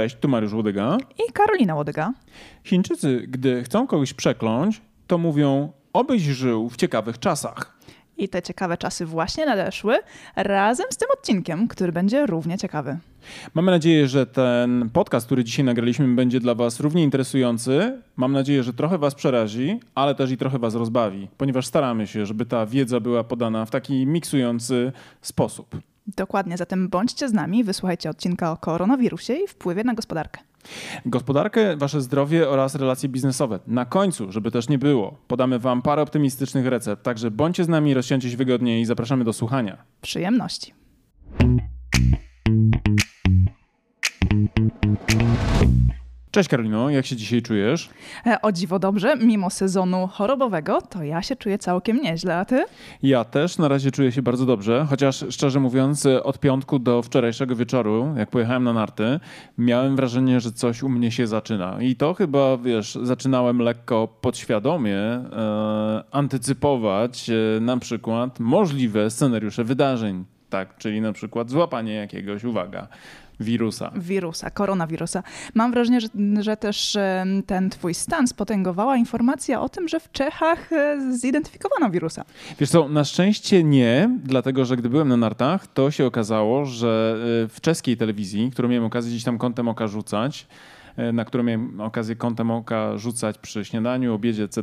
Cześć, tu Mariusz Łodyga. I Karolina Łodyga. Chińczycy, gdy chcą kogoś przekląć, to mówią, obyś żył w ciekawych czasach. I te ciekawe czasy właśnie nadeszły razem z tym odcinkiem, który będzie równie ciekawy. Mamy nadzieję, że ten podcast, który dzisiaj nagraliśmy, będzie dla Was równie interesujący. Mam nadzieję, że trochę Was przerazi, ale też i trochę Was rozbawi, ponieważ staramy się, żeby ta wiedza była podana w taki miksujący sposób. Dokładnie, zatem bądźcie z nami, wysłuchajcie odcinka o koronawirusie i wpływie na gospodarkę. Gospodarkę, wasze zdrowie oraz relacje biznesowe. Na końcu, żeby też nie było, podamy wam parę optymistycznych recept, także bądźcie z nami, rozsiądźcie się wygodnie i zapraszamy do słuchania. Przyjemności. Cześć Karolino, jak się dzisiaj czujesz? E, o dziwo dobrze, mimo sezonu chorobowego, to ja się czuję całkiem nieźle, a ty? Ja też na razie czuję się bardzo dobrze, chociaż szczerze mówiąc od piątku do wczorajszego wieczoru, jak pojechałem na narty, miałem wrażenie, że coś u mnie się zaczyna. I to chyba, wiesz, zaczynałem lekko podświadomie e, antycypować e, na przykład możliwe scenariusze wydarzeń. Tak, czyli na przykład złapanie jakiegoś, uwaga, wirusa. Wirusa, koronawirusa. Mam wrażenie, że, że też ten twój stan spotęgowała informacja o tym, że w Czechach e, zidentyfikowano wirusa. Wiesz co, na szczęście nie, dlatego że gdy byłem na nartach, to się okazało, że e, w czeskiej telewizji, którą miałem okazję gdzieś tam kątem oka rzucać, E, na którą miałem okazję kątem oka rzucać przy śniadaniu, obiedzie, etc.,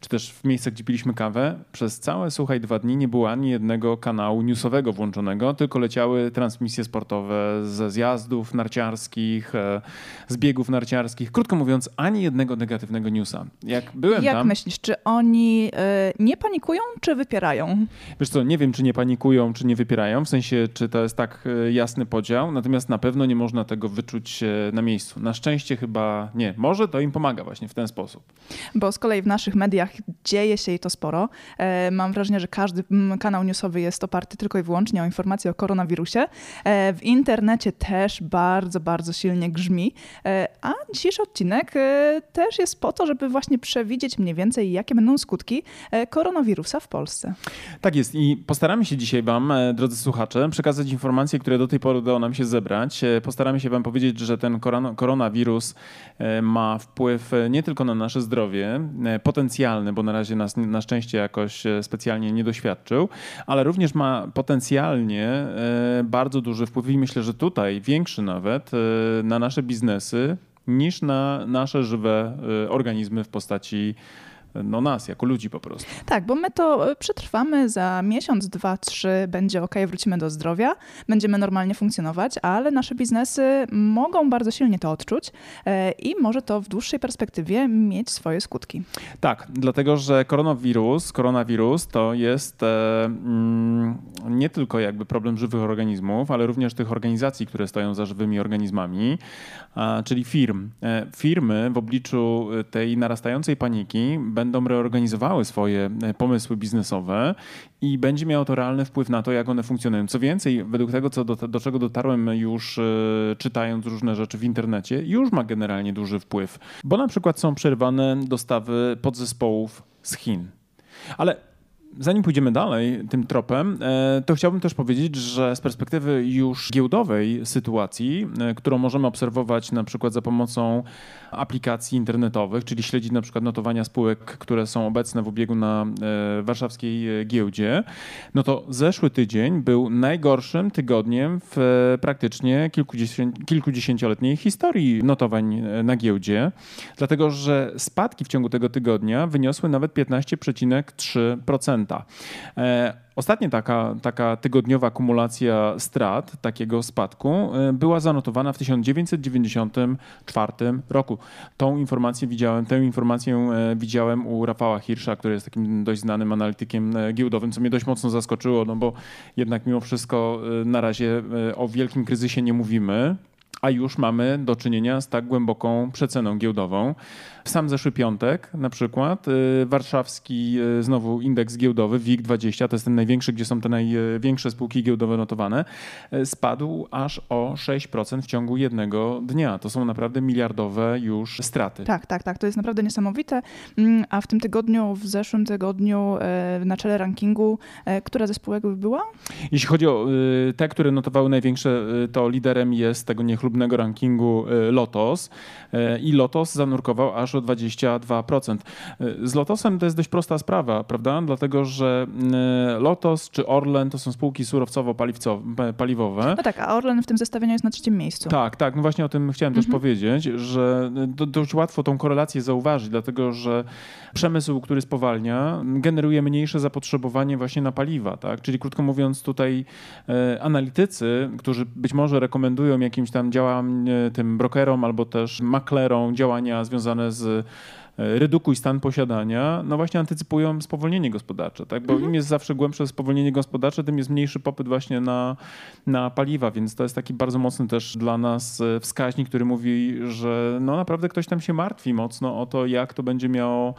czy też w miejscach, gdzie piliśmy kawę, przez całe, słuchaj, dwa dni nie było ani jednego kanału newsowego włączonego, tylko leciały transmisje sportowe ze zjazdów narciarskich, e, z biegów narciarskich. Krótko mówiąc, ani jednego negatywnego newsa. Jak byłem Jak tam... myślisz, czy oni y, nie panikują, czy wypierają? Wiesz co, nie wiem, czy nie panikują, czy nie wypierają, w sensie, czy to jest tak jasny podział, natomiast na pewno nie można tego wyczuć na miejscu. Na szczęście szczęście chyba nie. Może to im pomaga właśnie w ten sposób. Bo z kolei w naszych mediach dzieje się i to sporo. E, mam wrażenie, że każdy kanał newsowy jest oparty tylko i wyłącznie o informacje o koronawirusie. E, w internecie też bardzo, bardzo silnie grzmi. E, a dzisiejszy odcinek też jest po to, żeby właśnie przewidzieć mniej więcej, jakie będą skutki koronawirusa w Polsce. Tak jest i postaramy się dzisiaj Wam, drodzy słuchacze, przekazać informacje, które do tej pory udało nam się zebrać. Postaramy się Wam powiedzieć, że ten koronawirus wirus e, ma wpływ e, nie tylko na nasze zdrowie, e, potencjalny, bo na razie nas na szczęście jakoś specjalnie nie doświadczył, ale również ma potencjalnie bardzo duży wpływ i myślę, że tutaj większy nawet na nasze biznesy niż na nasze żywe organizmy w postaci no nas, jako ludzi po prostu. Tak, bo my to e, przetrwamy za miesiąc, dwa, trzy, będzie ok, wrócimy do zdrowia, będziemy normalnie funkcjonować, ale nasze biznesy mogą bardzo silnie to odczuć e, i może to w dłuższej perspektywie mieć swoje skutki. Tak, dlatego że koronawirus, koronawirus to jest e, mm, nie tylko jakby problem żywych organizmów, ale również tych organizacji, które stoją za żywymi organizmami, czyli firm. Firmy w obliczu tej narastającej paniki będą reorganizowały swoje e, pomysły biznesowe i będzie miało to realny wpływ na to, jak one funkcjonują. Co więcej, według tego, co do, do czego dotarłem już e, czytając różne rzeczy w internecie, już ma generalnie duży wpływ, bo na przykład są przerwane dostawy podzespołów z Chin. Ale Zanim pójdziemy dalej tym tropem, e, to chciałbym też powiedzieć, że z perspektywy już giełdowej sytuacji, e, którą możemy obserwować na przykład za pomocą aplikacji internetowych, czyli śledzić na przykład notowania spółek, które są obecne w ubiegu na e, warszawskiej giełdzie, no to zeszły tydzień był najgorszym tygodniem w praktycznie kilkudziesięcioletniej historii notowań na giełdzie, dlatego że spadki w ciągu tego tygodnia wyniosły nawet 15,3%. E, ostatnia taka, taka tygodniowa kumulacja strat, takiego spadku, e, była zanotowana w 1994 roku. Tą informację widziałem, tę informację e, widziałem u Rafała Hirsza, który jest takim dość znanym analitykiem giełdowym, co mnie dość mocno zaskoczyło, no bo jednak mimo wszystko na razie o wielkim kryzysie nie mówimy a już mamy do czynienia z tak głęboką przeceną giełdową. W sam zeszły piątek na przykład y, warszawski y, znowu indeks giełdowy WIG20, to jest ten największy, gdzie są te największe spółki giełdowe notowane, y, spadł aż o 6% w ciągu jednego dnia. To są naprawdę miliardowe już straty. Tak, tak, tak. To jest naprawdę niesamowite. Mm, a w tym tygodniu, w zeszłym tygodniu na czele rankingu, która ze spółek była? Jeśli chodzi o te, które notowały największe, to liderem jest tego niechlubnego niechlubnego rankingu Lotos i Lotos zanurkował aż o 22%. Z Lotosem to jest dość prosta sprawa, prawda? Dlatego, że Lotos czy Orlen to są spółki surowcowo-paliwowe. No tak, a Orlen w tym zestawieniu jest na trzecim miejscu. Tak, tak. No właśnie o tym chciałem mhm. też powiedzieć, że dość łatwo tą korelację zauważyć, dlatego że przemysł, który spowalnia, generuje mniejsze zapotrzebowanie właśnie na paliwa. Tak? Czyli krótko mówiąc, tutaj analitycy, którzy być może rekomendują jakimś tam działam tym brokerom albo też maklerom działania związane z E, redukuj stan posiadania, no właśnie antycypują spowolnienie gospodarcze, tak? bo mhm. im jest zawsze głębsze spowolnienie gospodarcze, tym jest mniejszy popyt właśnie na, na paliwa, więc to jest taki bardzo mocny też dla nas e, wskaźnik, który mówi, że no naprawdę ktoś tam się martwi mocno o to, jak to będzie miało e,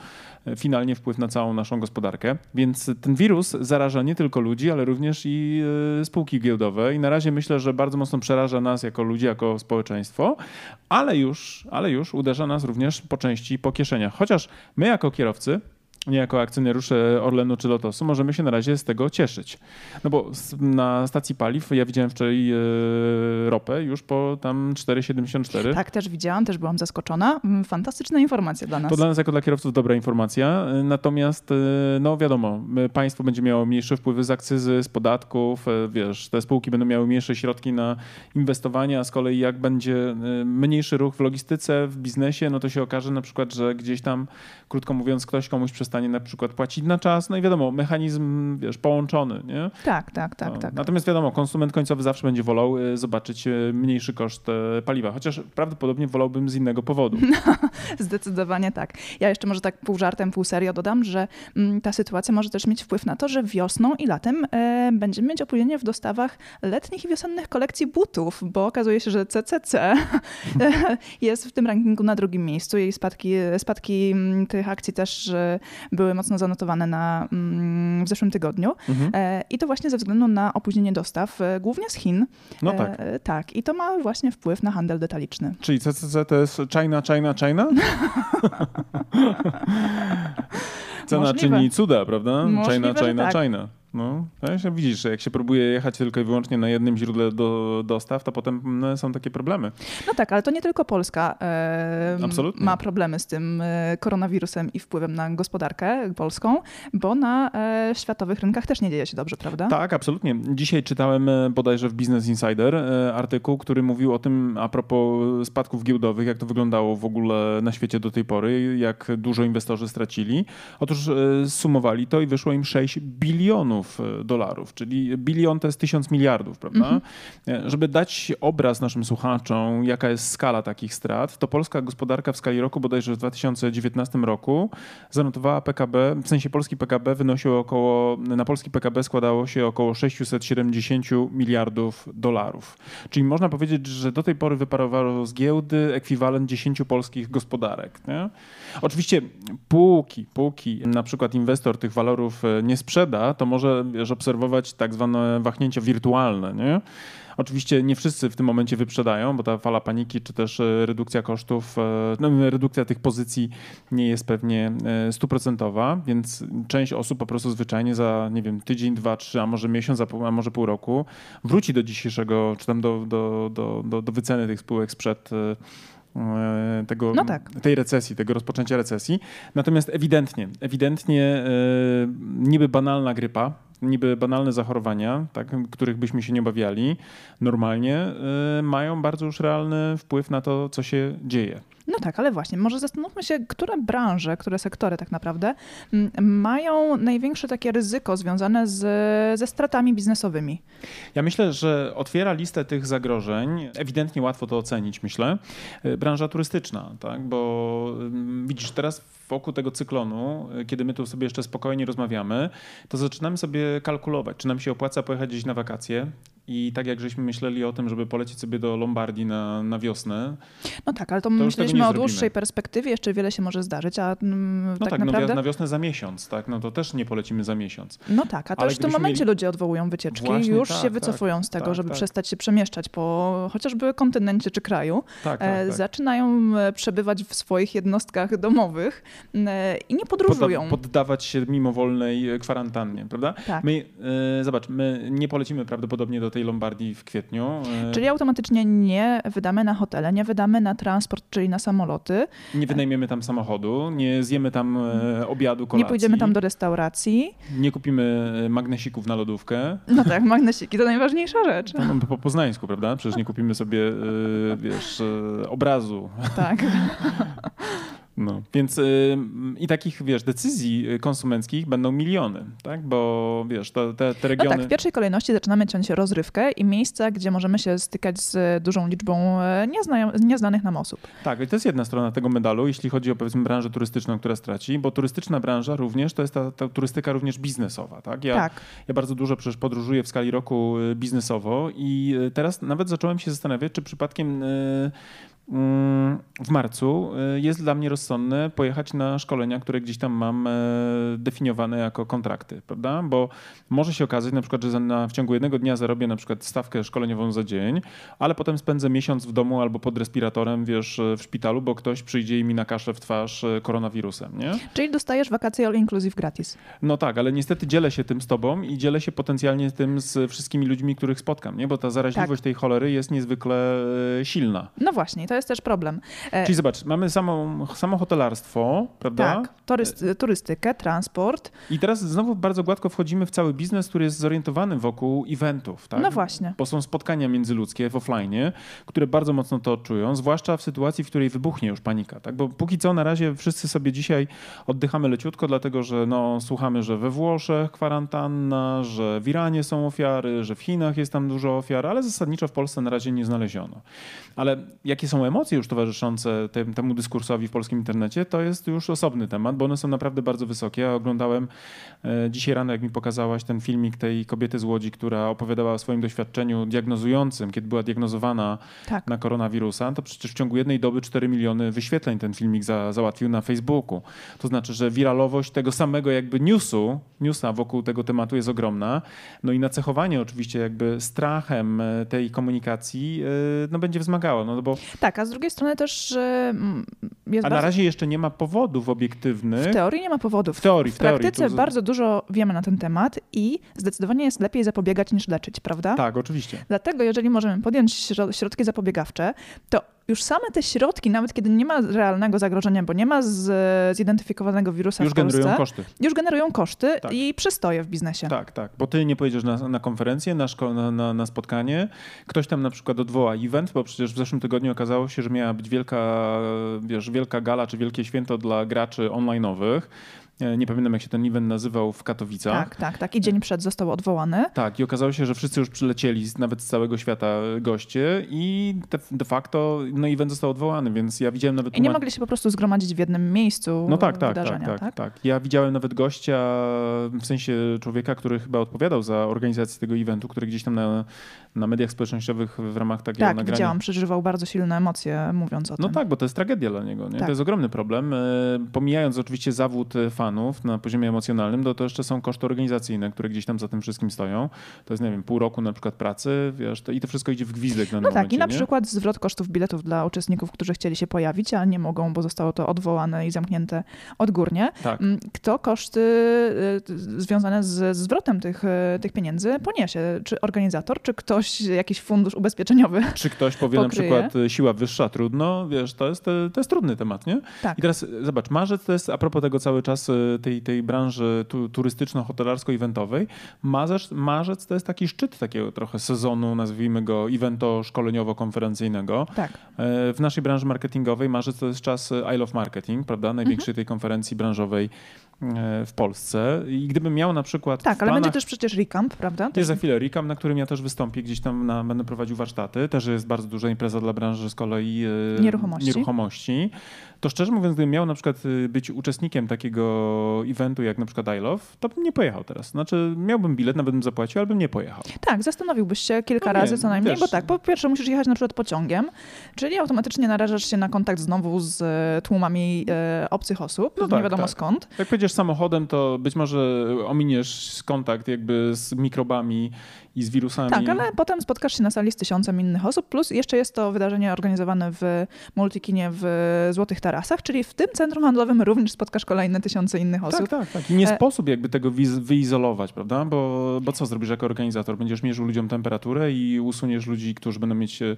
finalnie wpływ na całą naszą gospodarkę. Więc ten wirus zaraża nie tylko ludzi, ale również i spółki giełdowe i na razie myślę, że bardzo mocno przeraża nas jako ludzi, jako społeczeństwo, ale już, ale już uderza nas również po części po kieszeniach. Chociaż my jako kierowcy nie jako akcjonariusze Orlenu czy Lotosu możemy się na razie z tego cieszyć. No bo na stacji paliw ja widziałem wczoraj e, ropę już po tam 4,74. Tak, też widziałam, też byłam zaskoczona. Mm, fantastyczna informacja dla nas. To dla nas jako dla kierowców dobra informacja. E, natomiast e, no wiadomo, państwo będzie miało mniejsze wpływy z akcyzy, z podatków, wiesz, te spółki będą miały mniejsze środki na inwestowanie, a z kolei jak będzie mniejszy ruch w logistyce, w biznesie, no to się okaże na przykład, że gdzieś tam, krótko mówiąc, ktoś komuś przez stanie na przykład płacić na czas, no i wiadomo, mechanizm, wiesz, połączony, nie? Tak, tak, tak, no. tak. Natomiast wiadomo, konsument końcowy zawsze będzie wolał y, zobaczyć y, mniejszy koszt y, paliwa, chociaż prawdopodobnie wolałbym z innego powodu. No, zdecydowanie tak. Ja jeszcze może tak pół żartem, pół serio dodam, że mm, ta sytuacja może też mieć wpływ na to, że wiosną i latem e, będziemy mieć opóźnienie w dostawach letnich i wiosennych kolekcji butów, bo okazuje się, że CCC jest w tym rankingu na drugim miejscu. Jej spadki, spadki mm, tych akcji też były mocno zanotowane na, mm, w zeszłym tygodniu. Mhm. E, I to właśnie ze względu na opóźnienie dostaw, e, głównie z Chin. No tak. E, tak, i to ma właśnie wpływ na handel detaliczny. Czyli CCC to jest China, China, China? Cena Możliwe. czyni cuda, prawda? Możliwe, China, China, tak. China. No, no widzisz, że jak się próbuje jechać tylko i wyłącznie na jednym źródle do dostaw, to potem no, są takie problemy. No tak, ale to nie tylko Polska e, ma problemy z tym e, koronawirusem i wpływem na gospodarkę polską, bo na e, światowych rynkach też nie dzieje się dobrze, prawda? Tak, absolutnie. Dzisiaj czytałem e, bodajże w Business Insider e, artykuł, który mówił o tym a propos spadków giełdowych, jak to wyglądało w ogóle na świecie do tej pory, jak dużo inwestorzy stracili. Otóż e, sumowali to i wyszło im 6 bilionów bilionów e, dolarów, czyli bilion to jest tysiąc miliardów, prawda? Mhm. Żeby dać obraz naszym słuchaczom, jaka jest skala takich strat, to polska gospodarka w skali roku, bodajże w 2019 roku, zanotowała PKB, w sensie polski PKB wynosił około, na polski PKB składało się około 670 miliardów dolarów. Czyli można powiedzieć, że do tej pory wyparowało z giełdy ekwiwalent 10 polskich gospodarek. Nie? Oczywiście póki, póki na przykład inwestor tych walorów e, nie sprzeda, to może wiesz, obserwować tak zwane wahnięcia wirtualne. Nie? Oczywiście nie wszyscy w tym momencie wyprzedają, bo ta fala paniki czy też e, redukcja kosztów, e, no, redukcja tych pozycji nie jest pewnie e, stuprocentowa, więc część osób po prostu zwyczajnie za, nie wiem, tydzień, dwa, trzy, a może miesiąc, a może pół roku wróci do dzisiejszego, czy tam do, do, do, do, do wyceny tych spółek sprzed tego, no tak. tej recesji, tego rozpoczęcia recesji. Natomiast ewidentnie, ewidentnie niby banalna grypa, niby banalne zachorowania, tak, których byśmy się nie obawiali normalnie, y, mają bardzo już realny wpływ na to, co się dzieje. No tak, ale właśnie, może zastanówmy się, które branże, które sektory tak naprawdę mają największe takie ryzyko związane z, ze stratami biznesowymi. Ja myślę, że otwiera listę tych zagrożeń, ewidentnie łatwo to ocenić, myślę, y, branża turystyczna, tak? bo widzisz, teraz wokół tego cyklonu, y, kiedy my tu sobie jeszcze spokojnie rozmawiamy, to zaczynamy sobie kalkulować, czy nam się opłaca pojechać gdzieś na wakacje, i tak jak żeśmy myśleli o tym, żeby polecieć sobie do Lombardii na, na wiosnę. No tak, ale to, to myśleliśmy o dłuższej perspektywie, jeszcze wiele się może zdarzyć, a mm, no tak, tak no naprawdę... no na wiosnę za miesiąc, tak? No to też nie polecimy za miesiąc. No tak, a to już w tym momencie mieli... ludzie odwołują wycieczki, Właśnie, już tak, się tak, wycofują tak, z tego, tak, żeby tak. przestać się przemieszczać po chociażby kontynencie czy kraju. E, zaczynają e, przebywać w swoich jednostkach domowych e, i nie podróżują. Podda poddawać się mimowolnej kwarantannie, prawda? Tak. My, e, zobacz, my nie polecimy prawdopodobnie do tej tej Lombardii w kwietniu. E, czyli automatycznie nie wydamy na hotele, nie wydamy na transport, czyli na samoloty. Nie wynajmiemy tam samochodu, nie zjemy tam e, obiadu, kolacji. Nie pójdziemy tam do restauracji. Nie kupimy magnesików na lodówkę. No tak, magnesiki to najważniejsza rzecz. No, po poznańsku, prawda? Przecież nie kupimy sobie, wiesz, obrazu. Tak. No, więc y, i takich, wiesz, decyzji konsumenckich będą miliony, tak? Bo wiesz, te, te, te regiony... No tak, w pierwszej kolejności zaczynamy ciąć rozrywkę i miejsca, gdzie możemy się stykać z dużą liczbą e, niezna, nieznanych nam osób. Tak, i to jest jedna strona tego medalu, jeśli chodzi o powiedzmy branżę turystyczną, która straci, bo turystyczna branża również, to jest ta, ta turystyka również biznesowa, tak? Ja, tak. ja bardzo dużo przecież podróżuję w skali roku y, biznesowo i y, teraz nawet zacząłem się zastanawiać, czy przypadkiem w marcu y, jest dla mnie rozsądne pojechać na szkolenia, które gdzieś tam mam e, definiowane jako kontrakty, prawda? Bo może się okazać na przykład, że na, w ciągu jednego dnia zarobię na przykład stawkę szkoleniową za dzień, ale potem spędzę miesiąc w domu albo pod respiratorem, wiesz, e, w szpitalu, bo ktoś przyjdzie i mi nakasze w twarz e, koronawirusem, nie? Czyli dostajesz wakacje all inclusive gratis. No tak, ale niestety dzielę się tym z tobą i dzielę się potencjalnie tym z wszystkimi ludźmi, których spotkam, nie? Bo ta zaraźliwość tak. tej cholery jest niezwykle silna. No właśnie, to jest też problem. E, Czyli zobacz, mamy samo, samo hotelarstwo, prawda? Tak, turysty, turystykę, transport. I teraz znowu bardzo gładko wchodzimy w cały biznes, który jest zorientowany wokół eventów, tak? No właśnie. Bo są spotkania międzyludzkie w offline, które bardzo mocno to odczują, zwłaszcza w sytuacji, w której wybuchnie już panika, tak? Bo póki co na razie wszyscy sobie dzisiaj oddychamy leciutko, dlatego że no, słuchamy, że we Włoszech kwarantanna, że w Iranie są ofiary, że w Chinach jest tam dużo ofiar, ale zasadniczo w Polsce na razie nie znaleziono. Ale jakie są emocje już towarzyszące tem, temu dyskursowi w polskim internecie, to jest już osobny temat, bo one są naprawdę bardzo wysokie. Ja oglądałem e, dzisiaj rano, jak mi pokazałaś ten filmik tej kobiety z Łodzi, która opowiadała o swoim doświadczeniu diagnozującym, kiedy była diagnozowana tak. na koronawirusa, to przecież w ciągu jednej doby 4 miliony wyświetleń ten filmik za, załatwił na Facebooku. To znaczy, że wiralowość tego samego jakby newsu, newsa wokół tego tematu jest ogromna. No i nacechowanie oczywiście jakby strachem e, tej komunikacji e, no będzie wzmagało. No bo... Tak, a z drugiej strony też mm, jest A na razie jeszcze nie ma powodów obiektywnych. W teorii nie ma powodów. W teorii, w, w praktyce teorii, bardzo dużo wiemy na ten temat i zdecydowanie jest lepiej zapobiegać niż leczyć, prawda? Tak, oczywiście. Dlatego jeżeli możemy podjąć środki zapobiegawcze, to już same te środki, nawet kiedy nie ma realnego zagrożenia, bo nie ma z, zidentyfikowanego wirusa już w Polsce, generują koszty. Już generują koszty tak. i przystoje w biznesie. Tak, tak, bo ty nie pojedziesz na, na konferencję, na, szko- na, na, spotkanie, ktoś tam na przykład odwoła event, bo przecież w zeszłym tygodniu okazało się, że miała być wielka, wiesz, wielka gala czy wielkie święto dla graczy online'owych. E, nie pamiętam jak się ten event nazywał w Katowicach. Tak, tak, tak. I dzień przed został odwołany. Tak, i okazało się, że wszyscy już przylecieli, nawet z całego świata goście i de, facto no, event został odwołany, więc ja widziałem nawet... I nie mogli się po prostu zgromadzić w jednym miejscu No tak, tak, tak, tak, tak, tak. Ja widziałem nawet gościa, w sensie człowieka, który chyba odpowiadał za organizację tego eventu, który gdzieś tam na, na mediach społecznościowych w ramach takiego tak, nagrania... Tak, widziałam, przeżywał bardzo silne emocje mówiąc o no tym. No tak, bo to jest tragedia dla niego, nie? Tak. to jest ogromny problem. E, pomijając oczywiście zawód fanów na poziomie emocjonalnym, to, to jeszcze są koszty organizacyjne, które gdzieś tam za tym wszystkim stoją. To jest, nie wiem, pół roku na przykład pracy, wiesz, to, i to wszystko idzie w gwizdek na No tak, momencie, i na nie? przykład zwrot kosztów biletów dla uczestników, którzy chcieli się pojawić, a nie mogą, bo zostało to odwołane i zamknięte odgórnie. Tak. Mm, kto koszty y, związane z zwrotem tych, y, tych pieniędzy poniesie? Czy organizator, czy ktoś, jakiś fundusz ubezpieczeniowy? Czy ktoś powie pokryje? na przykład y, siła wyższa, trudno, wiesz, to jest, to jest trudny temat, nie? Tak. I teraz zobacz, marzec to jest, a propos tego cały czas tej, tej branży tu, turystyczno-hotelarsko-eventowej, marzec, marzec to jest taki szczyt takiego trochę sezonu, nazwijmy go evento-szkoleniowo-konferencyjnego. Tak. E, w naszej branży marketingowej marzec to jest czas I Love Marketing, prawda? Największej mhm. tej konferencji branżowej e, w Polsce. I gdybym miał na przykład. Tak, ale będzie też przecież Recamp, prawda? Jest za chwilę Recamp, na którym ja też wystąpię, gdzieś tam na, będę prowadził warsztaty. Też jest bardzo duża impreza dla branży z kolei e, nieruchomości. nieruchomości to szczerze mówiąc, gdybym miał na przykład y, być uczestnikiem takiego eventu jak na przykład I Love, to bym nie pojechał teraz. Znaczy miałbym bilet, nawet bym zapłacił, ale bym nie pojechał. Tak, zastanowiłbyś się kilka no razy co najmniej, wiesz, bo tak, po pierwsze musisz jechać na przykład pociągiem, czyli automatycznie narażasz się na kontakt znowu z e, tłumami e, obcych osób, no nie tak, wiadomo tak. skąd. Jak pojedziesz jedziesz samochodem, to być może ominiesz kontakt jakby z mikrobami i z wirusami. Tak, ale potem spotkasz się na sali z tysiącem innych osób, plus jeszcze jest to wydarzenie organizowane w Multikinie w Złotych Tarasach, czyli w tym centrum handlowym również spotkasz kolejne tysiące innych osób. Tak, tak, tak. I nie e... sposób jakby tego wyizolować, prawda? Bo, bo co zrobisz jako organizator? Będziesz mierzył ludziom temperaturę i usuniesz ludzi, którzy będą mieć e,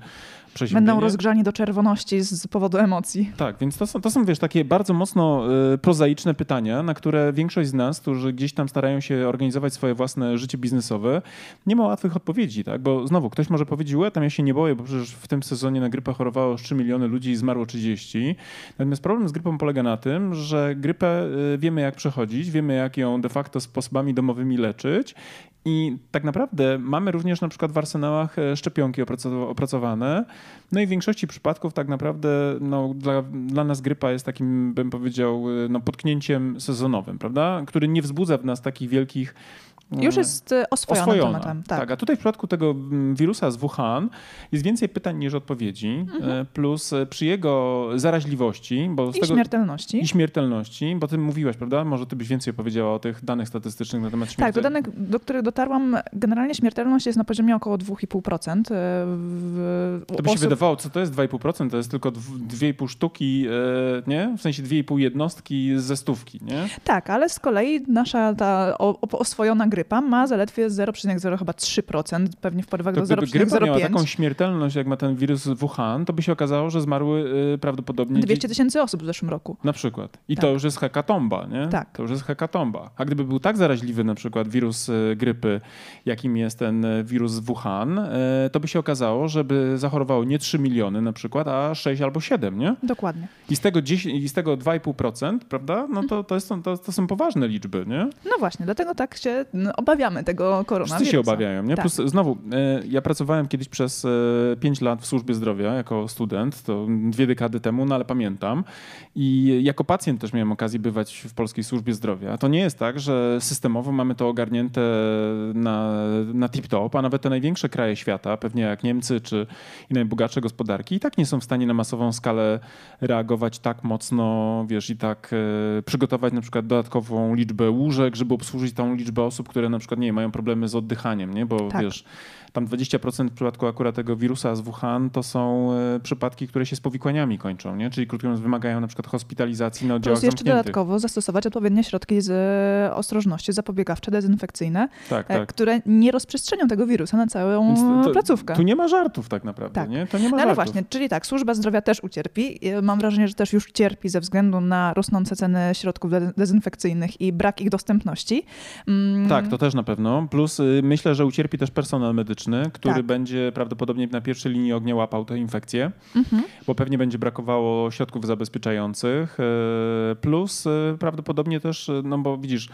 przeziębienie. Będą rozgrzani do czerwoności z powodu emocji. Tak, więc to są, to są wiesz, takie bardzo mocno y, prozaiczne pytania, na które większość z nas, którzy gdzieś tam starają się organizować swoje własne życie biznesowe, nie ma łatwych odpowiedzi, tak? Bo znowu, ktoś może powiedzieć, że tam ja się nie boję, bo przecież w tym sezonie na grypę chorowało 3 miliony ludzi i zmarło 30. Natomiast problem z grypą polega na tym, że grypę y, wiemy jak przechodzić, wiemy jak ją de facto sposobami domowymi leczyć i tak naprawdę mamy również na przykład w arsenałach e, szczepionki opracowane. No i w większości przypadków tak naprawdę no, dla, dla nas grypa jest takim, bym powiedział, e, no, potknięciem sezonowym, prawda? Który nie wzbudza w nas takich wielkich już jest e, oswojona, oswojona. tematem. Tak. tak. a tutaj w przypadku tego mm, wirusa z Wuhan jest więcej pytań niż odpowiedzi, mhm. E, plus e, przy jego zaraźliwości. Bo I tego, śmiertelności. I śmiertelności, bo ty mówiłaś, prawda? Może ty byś więcej opowiedziała o tych danych statystycznych na temat śmiertelności. Tak, do danych, do których dotarłam, generalnie śmiertelność jest na poziomie około 2,5%. W, to by się wydawało, co to jest 2,5%? To jest tylko 2,5 sztuki, nie? W sensie 2,5 jednostki ze stówki, nie? Tak, ale z kolei nasza ta oswojona grypa ma zaledwie 0,0 chyba 3%, pewnie w porywach do 0,05. Gdyby grypa miała taką śmiertelność, jak ma ten wirus Wuhan, to by się okazało, że zmarły y, prawdopodobnie... 200 tysięcy osób w zeszłym roku. Na przykład. I tak. to już jest hekatomba, nie? Tak. To już jest hekatomba. A gdyby był tak zaraźliwy na przykład wirus y, grypy, jakim jest ten y, wirus Wuhan, to by się okazało, żeby zachorowało nie 3 miliony na przykład, a 6 albo 7, nie? Dokładnie. I z tego, 10, i z tego 2,5%, prawda? No to, to, jest, to, to są poważne liczby, nie? No właśnie, dlatego tak się obawiamy tego koronawirusa. Wszyscy się obawiają, nie? Tak. Plus znowu, e, ja pracowałem kiedyś przez 5 e, lat w służbie zdrowia jako student, to dwie dekady temu, no ale pamiętam. I jako pacjent też miałem okazję bywać w polskiej służbie zdrowia. To nie jest tak, że systemowo mamy to ogarnięte na, na tip-top, a nawet te największe kraje świata, pewnie jak Niemcy czy i najbogatsze gospodarki, i tak nie są w stanie na masową skalę reagować tak mocno, wiesz, i tak e, przygotować na przykład dodatkową liczbę łóżek, żeby obsłużyć tą liczbę osób, które na przykład nie mają problemy z oddychaniem, nie? bo tak. wiesz, tam 20% w przypadku akurat tego wirusa z Wuhan to są e, przypadki, które się z powikłaniami kończą, nie? czyli krótko mówiąc wymagają na przykład hospitalizacji na oddziałach Plus jeszcze dodatkowo zastosować odpowiednie środki z e, ostrożności zapobiegawcze, dezynfekcyjne, tak, e, tak. które nie rozprzestrzenią tego wirusa na całą to, placówkę. Tu nie ma żartów tak naprawdę, tak. nie? To nie ma no ale właśnie, czyli tak, służba zdrowia też ucierpi. Mam wrażenie, że też już cierpi ze względu na rosnące ceny środków dezynfekcyjnych i brak ich dostępności. Mm. Tak, to też na pewno. Plus y, myślę, że ucierpi też personel medyczny, który tak. będzie prawdopodobnie na pierwszej linii ognia łapał te infekcje, mhm. bo pewnie będzie brakowało środków zabezpieczających. Y, plus y, prawdopodobnie też, no bo widzisz,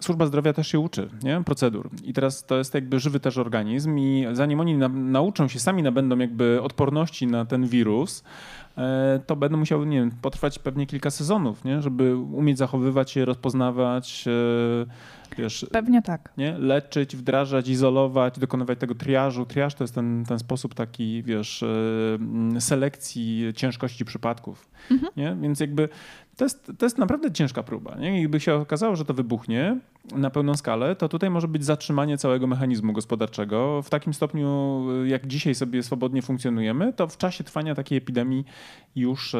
służba zdrowia też się uczy nie? procedur. I teraz to jest jakby żywy też organizm i zanim oni na, nauczą się, sami nabędą jakby odporności na ten wirus, to będą musiały, nie wiem, potrwać pewnie kilka sezonów, nie? żeby umieć zachowywać się, rozpoznawać e, wiesz, Pewnie tak. Nie? Leczyć, wdrażać, izolować, dokonywać tego triażu. Triaż to jest ten, ten sposób taki, wiesz, e, selekcji ciężkości przypadków. Mhm. Nie? Więc jakby to jest, to jest naprawdę ciężka próba. Nie? I się okazało, że to wybuchnie na pełną skalę, to tutaj może być zatrzymanie całego mechanizmu gospodarczego. W takim stopniu, jak dzisiaj sobie swobodnie funkcjonujemy, to w czasie trwania takiej epidemii już, e,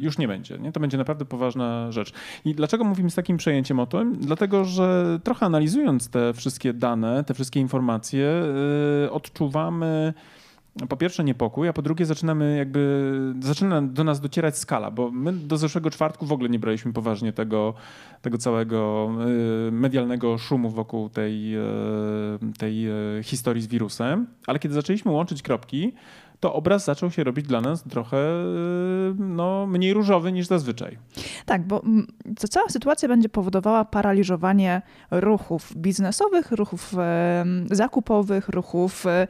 już nie będzie. Nie? To będzie naprawdę poważna rzecz. I dlaczego mówimy z takim przejęciem o tym? Dlatego, że trochę analizując te wszystkie dane, te wszystkie informacje, e, odczuwamy po pierwsze niepokój, a po drugie zaczynamy jakby, zaczyna do nas docierać skala, bo my do zeszłego czwartku w ogóle nie braliśmy poważnie tego, tego całego y, medialnego szumu wokół tej, y, tej y, historii z wirusem, ale kiedy zaczęliśmy łączyć kropki, to obraz zaczął się robić dla nas trochę no, mniej różowy niż zazwyczaj. Tak, bo ta cała sytuacja będzie powodowała paraliżowanie ruchów biznesowych, ruchów e, zakupowych, ruchów e,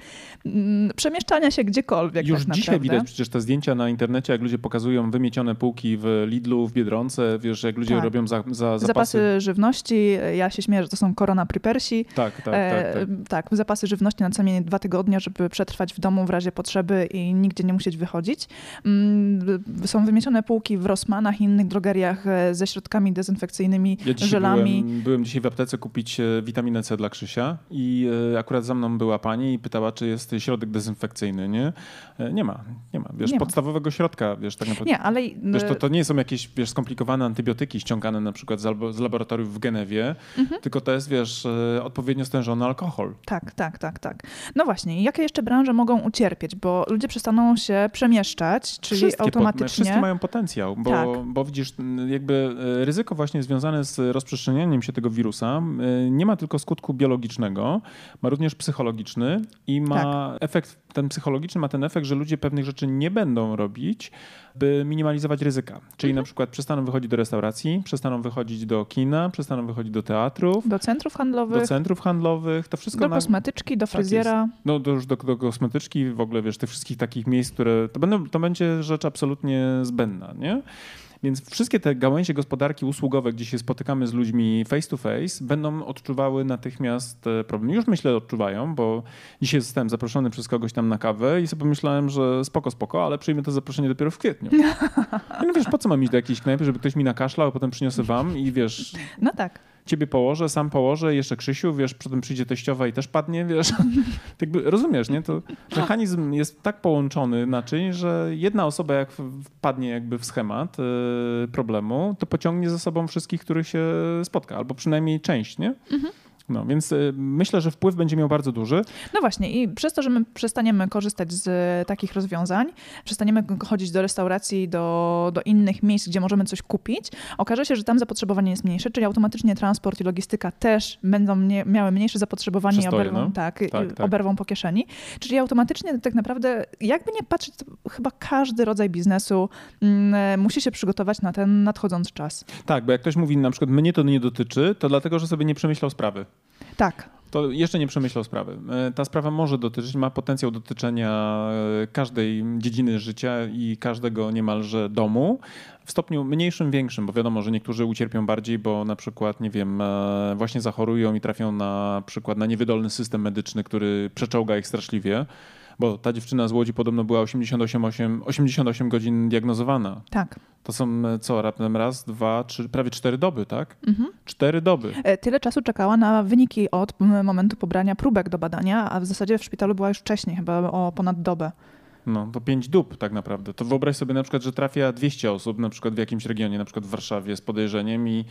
przemieszczania się gdziekolwiek. Już tak dzisiaj widać przecież te zdjęcia na internecie, jak ludzie pokazują wymiecione półki w Lidlu, w Biedronce, wiesz, jak ludzie tak. robią za, za zapasy. zapasy. żywności. Ja się śmieję, że to są korona prepersi. Tak, tak, tak, tak. tak, zapasy żywności na co najmniej dwa tygodnie, żeby przetrwać w domu w razie potrzeby sklepy i nigdzie nie musieć wychodzić. Mm, Są wymieszane półki w Rossmanach i innych drogeriach e, ze środkami dezynfekcyjnymi, Ja żelami. byłem, byłem dzisiaj w aptece kupić e, witaminę C dla Krzysia i e, akurat za mną była pani i pytała, czy jest środek dezynfekcyjny, nie? Nie ma, nie ma. Wiesz, Nie ma. podstawowego środka, wiesz, tak naprawdę. Nie, ale Wiesz, to, to nie są jakieś wiesz, skomplikowane antybiotyki ściągane na przykład z, z laboratoriów w Genewie, Mhm. tylko to jest, wiesz, odpowiednio stężony alkohol. Tak, tak, tak, tak. No właśnie, jakie jeszcze branże mogą ucierpieć? Bo ludzie przestaną się przemieszczać, czyli Wszystkie, po- automatycznie. wszystkie mają potencjał, bo, Tak. bo widzisz, jakby e, ryzyko właśnie związane z rozprzestrzenianiem się tego wirusa e, nie ma tylko skutku biologicznego, ma również psychologiczny i ma Tak. efekt, ten psychologiczny ma ten efekt, że ludzie pewnych rzeczy nie będą robić, by minimalizować ryzyka. Czyli Mhm. na przykład przestaną wychodzić do restauracji, przestaną wychodzić do kina, przestaną wychodzić do teatrów, Do centrów handlowych, do centrów handlowych, to wszystko do na, kosmetyczki, do Tak fryzjera. no do, już do, do kosmetyczki, w ogóle wiesz, tych wszystkich takich miejsc, które to, będą, to będzie rzecz absolutnie zbędna, nie? Więc wszystkie te gałęzie gospodarki usługowe, gdzie się spotykamy z ludźmi face to face, będą odczuwały natychmiast e, problem. Już myślę odczuwają, bo dzisiaj zostałem zaproszony przez kogoś tam na kawę i sobie pomyślałem, że spoko, spoko, ale przyjmę to zaproszenie dopiero w kwietniu. No wiesz, po co mam iść do jakiejś knajpy, żeby ktoś mi nakaszlał, a potem przyniosę wam i wiesz, No tak. Ciebie położę, sam położę, jeszcze Krzysiu, wiesz, potem przyjdzie teściowa i też padnie, wiesz. Jakby, rozumiesz, nie? To mechanizm jest tak połączony naczyń, że jedna osoba jak wpadnie jakby w schemat y, problemu, to pociągnie za sobą wszystkich, których się spotka, albo przynajmniej część, nie? No, więc y, myślę, że wpływ będzie miał bardzo duży. No właśnie, i przez to, że my przestaniemy korzystać z e, takich rozwiązań, przestaniemy chodzić do restauracji, do, do innych miejsc, gdzie możemy coś kupić, okaże się, że tam zapotrzebowanie jest mniejsze, czyli automatycznie transport i logistyka też będą mnie, miały mniejsze zapotrzebowanie i Przystoje, oberwą, no. tak, i Tak, tak. oberwą po kieszeni. Czyli automatycznie tak naprawdę, jakby nie patrzeć, chyba każdy rodzaj biznesu mm, e, musi się przygotować na ten nadchodzący czas. Tak, bo jak ktoś mówi na przykład mnie to nie dotyczy, to dlatego, że sobie nie przemyślał sprawy. Tak, To jeszcze nie przemyślał sprawy. E, Ta sprawa może dotyczyć, ma potencjał dotyczenia e, każdej dziedziny życia i każdego niemalże domu. W stopniu mniejszym, większym, bo wiadomo, że niektórzy ucierpią bardziej, bo na przykład, nie wiem, e, właśnie zachorują i trafią na przykład na niewydolny system medyczny, który przeczołga ich straszliwie. Bo ta dziewczyna z Łodzi podobno była 88, 8, 88 godzin diagnozowana. tak. To są e, co, raptem raz, dwa, trzy, prawie cztery doby, tak? Mhm. Cztery doby. E, Tyle czasu czekała na wyniki od momentu pobrania próbek do badania, a w zasadzie w szpitalu była już wcześniej, chyba o ponad dobę. No, to pięć dób tak naprawdę. To wyobraź sobie na przykład, że trafia 200 osób na przykład w jakimś regionie, na przykład w Warszawie z podejrzeniem i,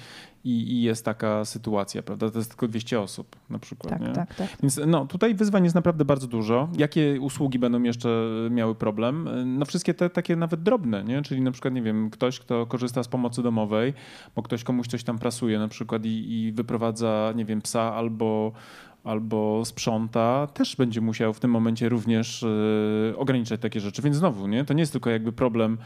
i, i jest taka sytuacja, prawda? To jest tylko 200 osób na przykład, Tak, nie? tak, tak. Więc no, tutaj wyzwań jest naprawdę bardzo dużo. Jakie usługi będą jeszcze miały problem? No wszystkie te takie nawet drobne, nie? Czyli na przykład, nie wiem, ktoś, kto korzysta z pomocy domowej, bo ktoś komuś coś tam prasuje na przykład i, i wyprowadza, nie wiem, psa albo albo sprząta, też będzie musiał w tym momencie również e, ograniczać takie rzeczy. Więc znowu, nie? to nie jest tylko jakby problem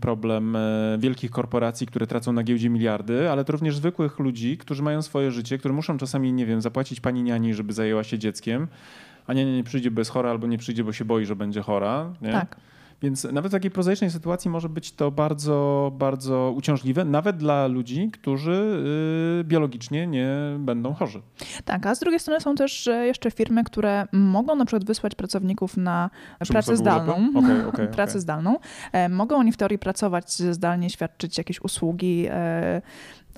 problem e, wielkich korporacji, które tracą na giełdzie miliardy, ale to również zwykłych ludzi, którzy mają swoje życie, które muszą czasami, nie wiem, zapłacić pani niani, żeby zajęła się dzieckiem, a niania nie przyjdzie, bo jest chora, albo nie przyjdzie, bo się boi, że będzie chora. Nie? Tak. Więc nawet w takiej prozaicznej sytuacji może być to bardzo, bardzo uciążliwe, nawet dla ludzi, którzy y, biologicznie nie będą chorzy. Tak, a z drugiej strony są też e, jeszcze firmy, które mogą na przykład wysłać pracowników na pracę zdalną. Okej, okej, pracę okej. zdalną. E, Mogą oni w teorii pracować zdalnie, świadczyć jakieś usługi.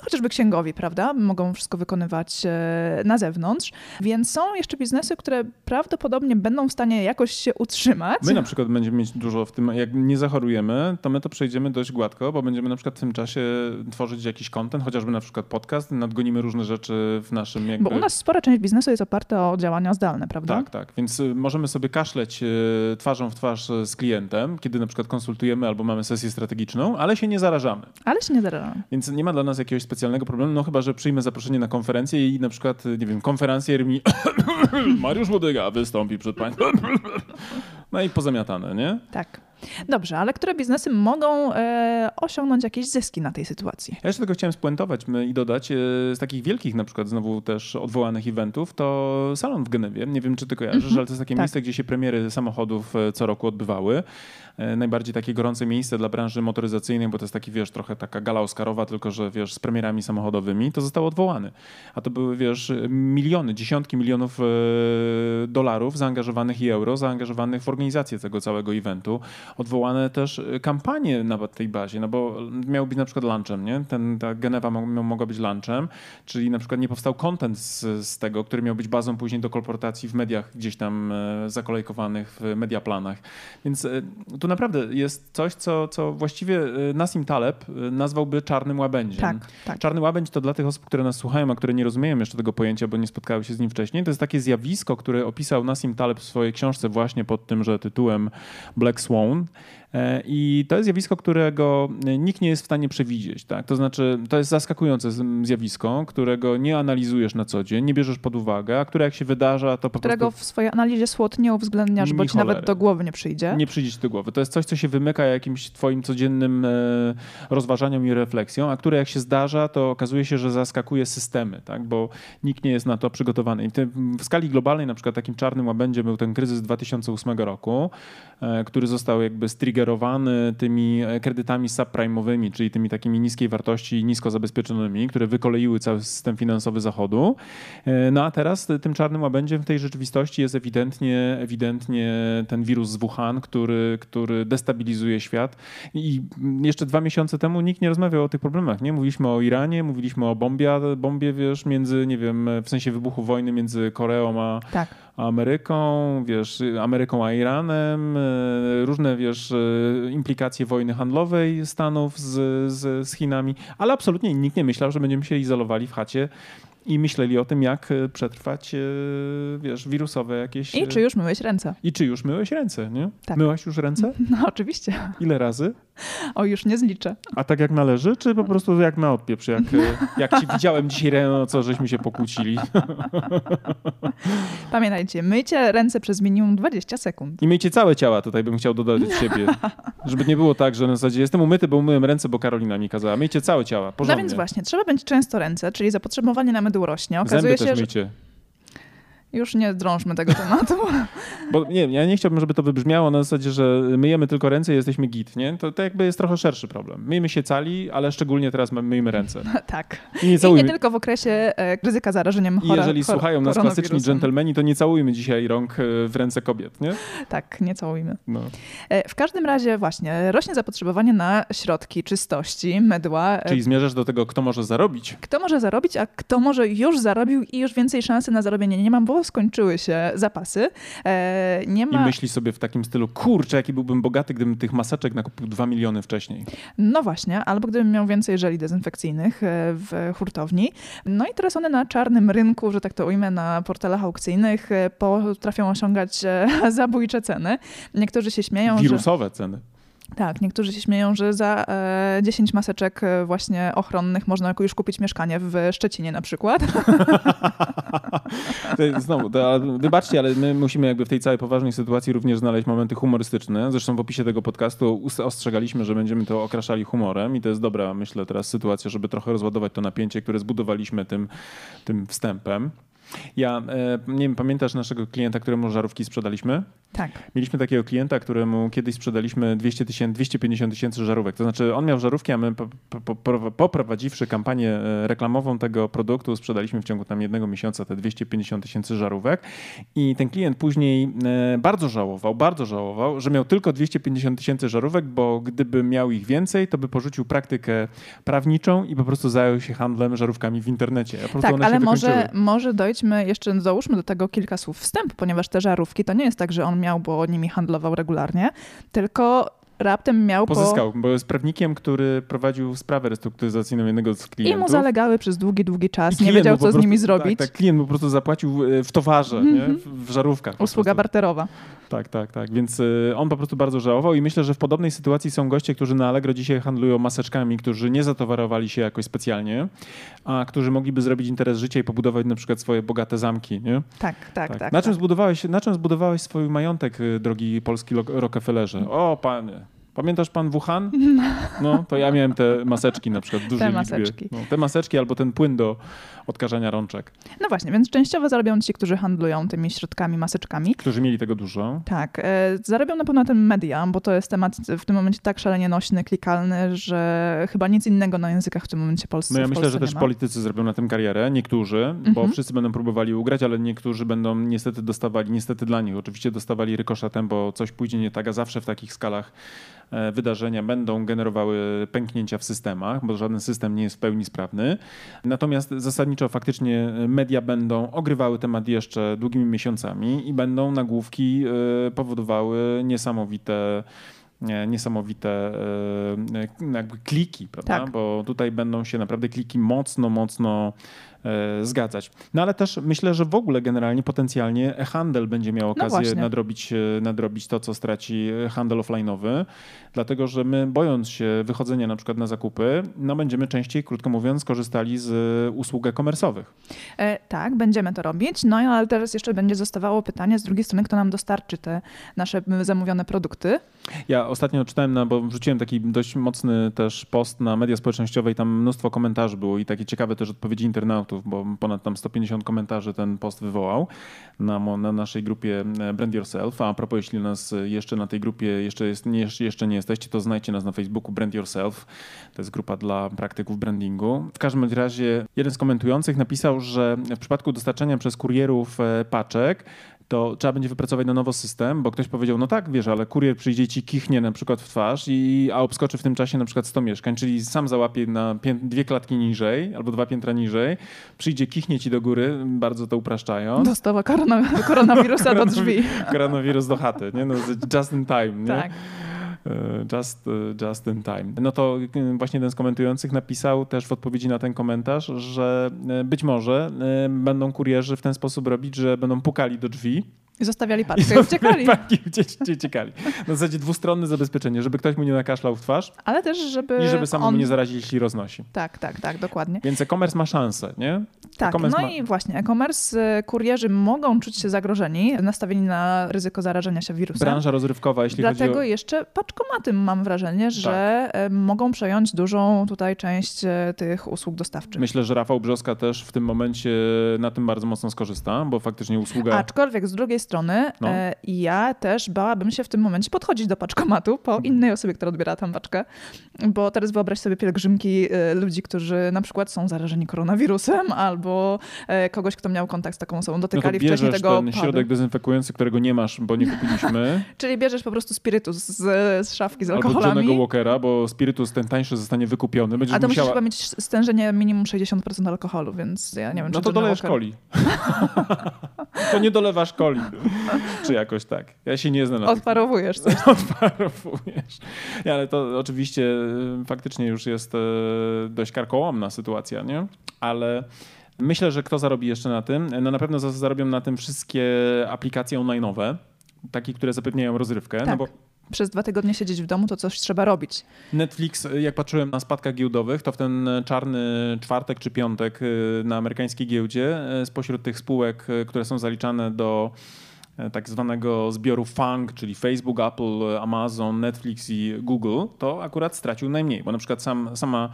Chociażby księgowi, prawda? Mogą wszystko wykonywać e, na zewnątrz. Więc są jeszcze biznesy, które prawdopodobnie będą w stanie jakoś się utrzymać. My na przykład będziemy mieć dużo w tym, jak nie zachorujemy, to my to przejdziemy dość gładko, bo będziemy na przykład w tym czasie tworzyć jakiś content, chociażby na przykład podcast, nadgonimy różne rzeczy w naszym jakby... Bo u nas spora część biznesu jest oparta o działania zdalne, prawda? Tak, tak. Więc y, możemy sobie kaszleć y, twarzą w twarz y, z klientem, kiedy na przykład konsultujemy albo mamy sesję strategiczną, ale się nie zarażamy. Ale się nie zarażam. Więc nie ma dla nas jakiegoś specjalnego problemu, no chyba, że przyjmę zaproszenie na konferencję i na przykład, nie wiem, konferencjer mi Mariusz Łodyga wystąpi przed państwem. No i pozamiatane, nie? Tak. Dobrze, ale które biznesy mogą e, osiągnąć jakieś zyski na tej sytuacji? Ja jeszcze tylko chciałem spuentować i dodać, e, z takich wielkich na przykład znowu też odwołanych eventów, to salon w Genewie. Nie wiem, czy ty kojarzysz, mm -hmm. ale to jest takie tak. miejsce, gdzie się premiery samochodów e, co roku odbywały. E, najbardziej takie gorące miejsce dla branży motoryzacyjnej, bo to jest taki, wiesz, trochę taka gala oscarowa, tylko że, wiesz, z premierami samochodowymi, to został odwołany. A to były, wiesz, miliony, dziesiątki milionów e, dolarów zaangażowanych i euro zaangażowanych w organizację tego całego eventu. Odwołane też e, kampanie na tej bazie, no bo miał być na przykład lunchem, nie? Ten, ta Genewa mogła być lunchem, czyli na przykład nie powstał content z, z tego, który miał być bazą później do kolportacji w mediach gdzieś tam zakolejkowanych w mediaplanach. Więc tu naprawdę jest coś, co, co właściwie y, Nassim Taleb y, nazwałby czarnym łabędziem. Tak, tak. Czarny łabędź to dla tych osób, które nas słuchają, a które nie rozumieją jeszcze tego pojęcia, bo nie spotkały się z nim wcześniej, to jest takie zjawisko, które opisał Nassim Taleb w swojej książce właśnie pod tymże tytułem Black Swan. E, I to jest zjawisko, którego nikt nie jest w stanie przewidzieć. Tak? To znaczy, to jest zaskakujące zjawisko, którego nie analizujesz na co dzień, nie bierzesz pod uwagę, a które jak się wydarza, to po którego prostu... w swojej analizie SWOT nie uwzględniasz, bo ci nawet do głowy nie przyjdzie. Nie przyjdzie ci do głowy. To jest coś, co się wymyka jakimś twoim codziennym e, rozważaniom i refleksjom, a które jak się zdarza, to okazuje się, że zaskakuje systemy, tak? bo nikt nie jest na to przygotowany. I w skali globalnej na przykład takim czarnym łabędziem był ten kryzys 2008 roku, e, który został jakby striggerowany triggerowany tymi kredytami subprime'owymi, czyli tymi takimi niskiej wartości, nisko zabezpieczonymi, które wykoleiły cały system finansowy Zachodu. E, no a teraz tym czarnym łabędziem w tej rzeczywistości jest ewidentnie, ewidentnie ten wirus z Wuhan, który, który destabilizuje świat. I jeszcze dwa miesiące temu nikt nie rozmawiał o tych problemach. Nie? Mówiliśmy o Iranie, mówiliśmy o bombie, bombie wiesz, między, nie wiem, w sensie wybuchu wojny między Koreą a, tak. Ameryką, wiesz, Ameryką a Iranem, e, różne, wiesz, e, implikacje wojny handlowej Stanów z, z, z Chinami, ale absolutnie nikt nie myślał, że będziemy się izolowali w chacie i myśleli o tym, jak e, przetrwać, e, wiesz, wirusowe jakieś... I czy już myłeś ręce. I czy już myłeś ręce, nie? Tak. Myłaś już ręce? No oczywiście. Ile razy? O, już nie zliczę. A tak jak należy, czy po prostu jak na odpieprz? Jak, e, jak ci widziałem dzisiaj rano, co żeśmy się pokłócili. Pamiętajcie, myjcie ręce przez minimum 20 sekund. I myjcie całe ciała, tutaj bym chciał dodać od siebie. Żeby nie było tak, że na zasadzie jestem umyty, bo umyłem ręce, bo Karolina mi kazała. Myjcie całe ciała, porządnie. No więc właśnie, trzeba będzie często ręce, czyli zapotrzebowanie na mydło rośnie. Okazuje Zęby się, też myjcie. Że... Już nie drążmy tego tematu. Bo nie, ja nie chciałbym, żeby to wybrzmiało na zasadzie, że myjemy tylko ręce i jesteśmy git, nie? To, to jakby jest trochę szerszy problem. Myjmy się cali, ale szczególnie teraz myjmy ręce. tak. I nie, I nie tylko w okresie e, ryzyka zarażeniem chora, I jeżeli słuchają nas klasyczni dżentelmeni, to nie całujmy dzisiaj rąk e, w ręce kobiet, nie? Tak, nie całujmy. No. E, w każdym razie właśnie rośnie zapotrzebowanie na środki czystości, mydła. Czyli zmierzasz do tego, kto może zarobić. Kto może zarobić, a kto może już zarobił i już więcej szansy na zarobienie nie mam, bo skończyły się zapasy. E, nie ma... I myśli sobie w takim stylu, kurczę, jaki byłbym bogaty, gdybym tych maseczek nakupił 2 miliony wcześniej. No właśnie, albo gdybym miał więcej żeli dezynfekcyjnych e, w hurtowni. No i teraz one na czarnym rynku, że tak to ujmę, na portalach aukcyjnych e, potrafią osiągać zabójcze ceny. Niektórzy się śmieją, Wirusowe że... ceny. Tak, niektórzy się śmieją, że za e, 10 maseczek e, właśnie ochronnych można już kupić mieszkanie w Szczecinie na przykład. Znowu, to, wybaczcie, ale my musimy jakby w tej całej poważnej sytuacji również znaleźć momenty humorystyczne. Zresztą w opisie tego podcastu ostrzegaliśmy, że będziemy to okraszali humorem i to jest dobra, myślę, teraz sytuacja, żeby trochę rozładować to napięcie, które zbudowaliśmy tym, tym wstępem. Ja e, nie wiem, pamiętasz naszego klienta, któremu żarówki sprzedaliśmy? Tak. Mieliśmy takiego klienta, któremu kiedyś sprzedaliśmy 200 tysięcy, 250 tysięcy żarówek. To znaczy on miał żarówki, a my poprowadziwszy kampanię e, reklamową tego produktu, sprzedaliśmy w ciągu tam jednego miesiąca te 250 tysięcy żarówek. I ten klient później e, bardzo żałował, bardzo żałował, że miał tylko 250 tysięcy żarówek, bo gdyby miał ich więcej, to by porzucił praktykę prawniczą i po prostu zajął się handlem żarówkami w internecie. tak, ale może, może dojdźmy, jeszcze załóżmy do tego kilka słów wstępu, ponieważ te żarówki to nie jest tak, że on miał, bo nimi handlował regularnie, tylko raptem miał Pozyskał, po... bo jest prawnikiem, który prowadził sprawę restrukturyzacyjną jednego z klientów. I mu zalegały przez długi, długi czas. Nie wiedział, co z prostu- nimi zrobić. Tak, tak, klient mu po prostu zapłacił e, w towarze, nie? w, w żarówkach. Usługa barterowa. Tak, tak, tak. Więc y, on po prostu bardzo żałował i myślę, że w podobnej sytuacji są goście, którzy na Allegro dzisiaj handlują maseczkami, którzy nie zatowarowali się jakoś specjalnie, a którzy mogliby zrobić interes życia i pobudować na przykład swoje bogate zamki, nie? Tak, tak, tak. na, czym tak. zbudowałeś, na czym zbudowałeś swój majątek, y, drogi polski Rockefellerze? O, panie. Pamiętasz pan Wuhan? No, to ja miałem te maseczki na przykład w dużej liczbie. maseczki. No, te maseczki albo ten płyn do odkażania rączek, No właśnie, więc częściowo zarobią ci, którzy handlują tymi środkami, maseczkami. którzy mieli tego dużo. Tak, e, zarobią na pewno tym media, bo to jest temat w tym momencie tak szalenie nośny, klikalny, że chyba nic innego na językach w tym momencie polscy, No ja myślę, że też politycy zrobią na tym karierę, niektórzy, bo Mhm. wszyscy będą próbowali ugrać, ale niektórzy będą niestety dostawali, niestety dla nich oczywiście dostawali rykoszetem, bo coś pójdzie nie tak, a zawsze w takich skalach wydarzenia będą generowały pęknięcia w systemach, bo żaden system nie jest w pełni sprawny. Natomiast zasadniczo faktycznie media będą ogrywały temat jeszcze długimi miesiącami i będą nagłówki e, powodowały niesamowite e, niesamowite e, jakby kliki, prawda? Tak. Bo tutaj będą się naprawdę kliki mocno, mocno e, zgadzać. No ale też myślę, że w ogóle generalnie potencjalnie e-handel będzie miał okazję No nadrobić, e, nadrobić to, co straci e, handel offline'owy, dlatego że my bojąc się wychodzenia na przykład na zakupy, no będziemy częściej, krótko mówiąc, korzystali z e, usług e-commerce'owych. E, tak, będziemy to robić, no ale teraz jeszcze będzie zostawało pytanie z drugiej strony, kto nam dostarczy te nasze zamówione produkty. Ja ostatnio czytałem, na, bo wrzuciłem taki dość mocny też post na media społecznościowe i tam mnóstwo komentarzy było i takie ciekawe też odpowiedzi internautów, bo ponad tam 150 komentarzy ten post wywołał na, na naszej grupie e, Brand Yourself. A propos, jeśli nas jeszcze na tej grupie jeszcze, jest, nie, jeszcze nie jesteście, to znajdźcie nas na Facebooku Brand Yourself. To jest grupa dla praktyków brandingu. W każdym razie jeden z komentujących napisał, że w przypadku dostarczania przez kurierów e, paczek to trzeba będzie wypracować na nowo system, bo ktoś powiedział, no tak, wiesz, ale kurier przyjdzie ci kichnie na przykład w twarz, i, a obskoczy w tym czasie na przykład 100 mieszkań, czyli sam załapie na dwie klatki niżej albo dwa piętra niżej, przyjdzie, kichnie ci do góry, bardzo to upraszczając. Dostawa korona, koronawirusa do drzwi. Koronawirus do chaty, nie? No, just in time, nie? Tak. E, Just, e, just in time. No to e, właśnie ten z komentujących napisał też w odpowiedzi na ten komentarz, że być może będą kurierzy w ten sposób robić, że będą pukali do drzwi I zostawiali paczkę i uciekali. Paki uciekali. Na zasadzie dwustronne zabezpieczenie, żeby ktoś mu nie nakaszlał w twarz Ale też, żeby i żeby samemu on... nie zarazić, jeśli roznosi. Tak, tak, tak, dokładnie. Więc e-commerce ma szansę, nie? Tak, E-commerce no ma- i właśnie e-commerce, y, kurierzy mogą czuć się zagrożeni, nastawieni na ryzyko zarażenia się wirusem. Branża rozrywkowa, jeśli Dlatego chodzi o... jeszcze paczkomaty mam wrażenie, że e, mogą przejąć dużą tutaj część e, tych usług dostawczych. Myślę, że Rafał Brzoska też w tym momencie na tym bardzo mocno skorzysta, bo faktycznie usługa... Aczkolwiek z drugiej strony No. e, ja też bałabym się w tym momencie podchodzić do paczkomatu po innej osobie, która odbiera tam paczkę, bo teraz wyobraź sobie pielgrzymki e, ludzi, którzy na przykład są zarażeni koronawirusem albo e, kogoś, kto miał kontakt z taką osobą, No to dotykali wcześniej bierzesz tego ten padu. środek dezynfekujący, którego nie masz, bo nie kupiliśmy, Czyli bierzesz po prostu spirytus z, z szafki z albo alkoholami. Johnnego Walkera, bo spirytus ten tańszy zostanie wykupiony. Będziesz A to musisz musiała... chyba mieć stężenie minimum 60% alkoholu, więc ja nie wiem, No czy to Johnny dolejesz coli. to nie dolewasz coli. Czy jakoś tak. Ja się nie znam Odparowujesz coś. odparowujesz. Nie, ale to oczywiście y, faktycznie już jest y, dość karkołomna sytuacja, nie? Ale myślę, że kto zarobi jeszcze na tym? No na pewno za- zarobią na tym wszystkie aplikacje online'owe, takie, które zapewniają rozrywkę, no Tak. bo Przez dwa tygodnie siedzieć w domu, to coś trzeba robić. Netflix, y, jak patrzyłem na spadkach giełdowych, to w ten czarny czwartek czy piątek na amerykańskiej giełdzie spośród tych spółek, które są zaliczane do tak zwanego zbioru FANG, czyli Facebook, Apple, Amazon, Netflix i Google, to akurat stracił najmniej, bo na przykład sam, sama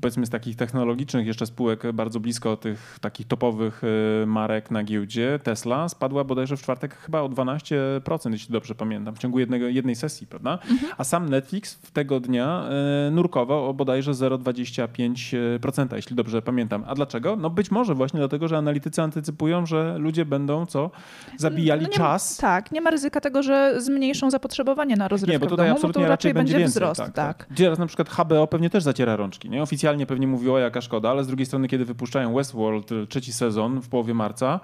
powiedzmy z takich technologicznych jeszcze spółek bardzo blisko tych takich topowych y, marek na giełdzie, Tesla spadła bodajże w czwartek chyba o 12%, jeśli dobrze pamiętam, w ciągu jednego, jednej sesji, prawda? A sam Netflix w tego dnia y, nurkował o bodajże 0,25%, jeśli dobrze pamiętam. A dlaczego? No być może właśnie dlatego, że analitycy antycypują, że ludzie będą co? Zabijali No nie czas. Tak, nie ma ryzyka tego, że zmniejszą zapotrzebowanie na rozrywkę Nie, bo w tutaj domu, absolutnie to raczej będzie więcej, wzrost. Tak, Tak, tak. Gdzie teraz na przykład HBO pewnie też zaciera rączki. Nie? Oficjalnie pewnie mówiło, jaka szkoda, ale z drugiej strony, kiedy wypuszczają Westworld y, trzeci sezon w połowie marca,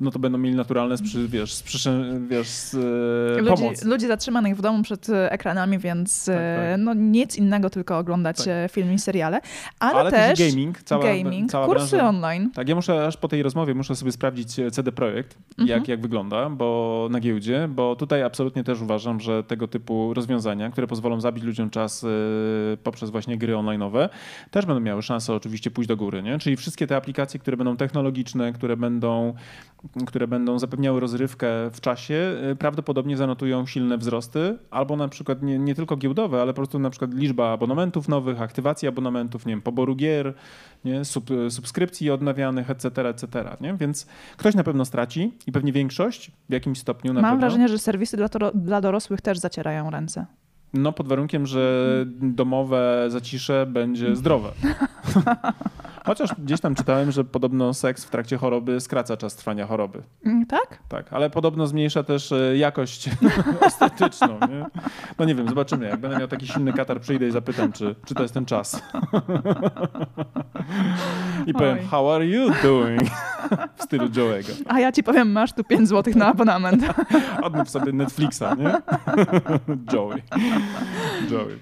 no to będą mieli naturalne sprzy, wiesz, sprzy, wiesz, z, e, ludzi, pomoc. ludzi zatrzymanych w domu przed e, ekranami, więc Tak, tak. no, nic innego, tylko oglądać Tak. filmy i seriale. Ale, Ale też też gaming, cała- gaming cała kursy branża. online. Tak, ja muszę aż po tej rozmowie muszę sobie sprawdzić CD Projekt, Mhm. jak, jak wygląda, bo na giełdzie, bo tutaj absolutnie też uważam, że tego typu rozwiązania, które pozwolą zabić ludziom czas poprzez właśnie gry online'owe, też będą miały szansę oczywiście pójść do góry, nie? Czyli wszystkie te aplikacje, które będą technologiczne, które będą, które będą zapewniały rozrywkę w czasie, e, prawdopodobnie zanotują silne wzrosty, albo na przykład nie, nie tylko giełdowe, ale po prostu na przykład liczba abonamentów nowych, aktywacji abonamentów, nie wiem, poboru gier, nie? Sub, subskrypcji odnawianych, etc., etc., nie? Więc ktoś na pewno straci i pewnie większość w jakimś stopniu na Mam pewno. wrażenie, że serwisy dla, dla dorosłych też zacierają ręce. No pod warunkiem, że domowe zacisze będzie zdrowe. Chociaż gdzieś tam czytałem, że podobno seks w trakcie choroby skraca czas trwania choroby. Mm, Tak? Tak, ale podobno zmniejsza też e, jakość estetyczną. Nie? No nie wiem, zobaczymy. Jak będę miał taki silny katar, przyjdę i zapytam, czy, czy to jest ten czas. I powiem, Oj. how are you doing? W stylu Joe'ego. A ja ci powiem, masz tu 5 zł na abonament. Odmów sobie Netflixa, nie? Joey. Joey.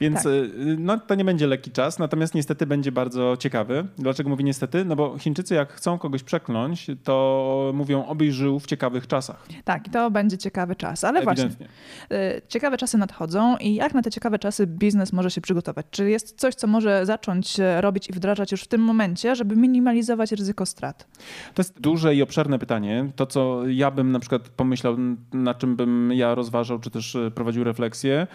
Więc Tak. y, no, to nie będzie lekki czas, natomiast niestety będzie bardzo ciekawy. Dlaczego mówię niestety? No bo Chińczycy jak chcą kogoś przekląć, to mówią obyś żył w ciekawych czasach. Tak, to będzie ciekawy czas. Ale właśnie, Ewidentnie. y, ciekawe czasy nadchodzą i jak na te ciekawe czasy biznes może się przygotować? Czy jest coś, co może zacząć robić i wdrażać już w tym momencie, żeby minimalizować ryzyko strat? To jest duże i obszerne pytanie. To, co ja bym na przykład pomyślał, na czym bym ja rozważał, czy też e, prowadził refleksję,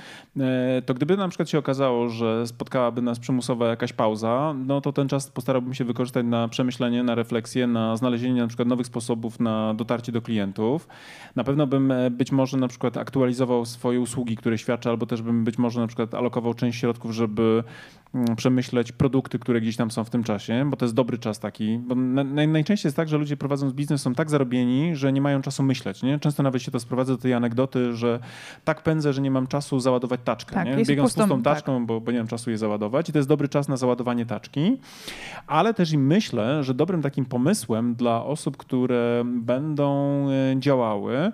to gdyby na przykład się okazało, że spotkałaby nas przymusowa jakaś pauza, no to ten czas postarałbym się wykorzystać na przemyślenie, na refleksję, na znalezienie na przykład nowych sposobów na dotarcie do klientów. Na pewno bym e, być może na przykład aktualizował swoje usługi, które świadczę, albo też bym być może na przykład alokował część środków, żeby mm, przemyśleć produkty, które gdzieś tam są w tym czasie, bo to jest dobry czas taki. Bo na, naj, najczęściej jest tak, że ludzie prowadząc biznes są tak zarobieni, że nie mają czasu myśleć. Nie? Często nawet się to sprowadza do tej anegdoty, że tak pędzę, że nie mam czasu załadować taczkę. Tak, nie? Biegam z pustą- pustą tak. taczką, bo, bo nie mam czasu jej załadować i to jest dobry czas na załadowanie taczki. Ale też i myślę, że dobrym takim pomysłem dla osób, które będą e, działały,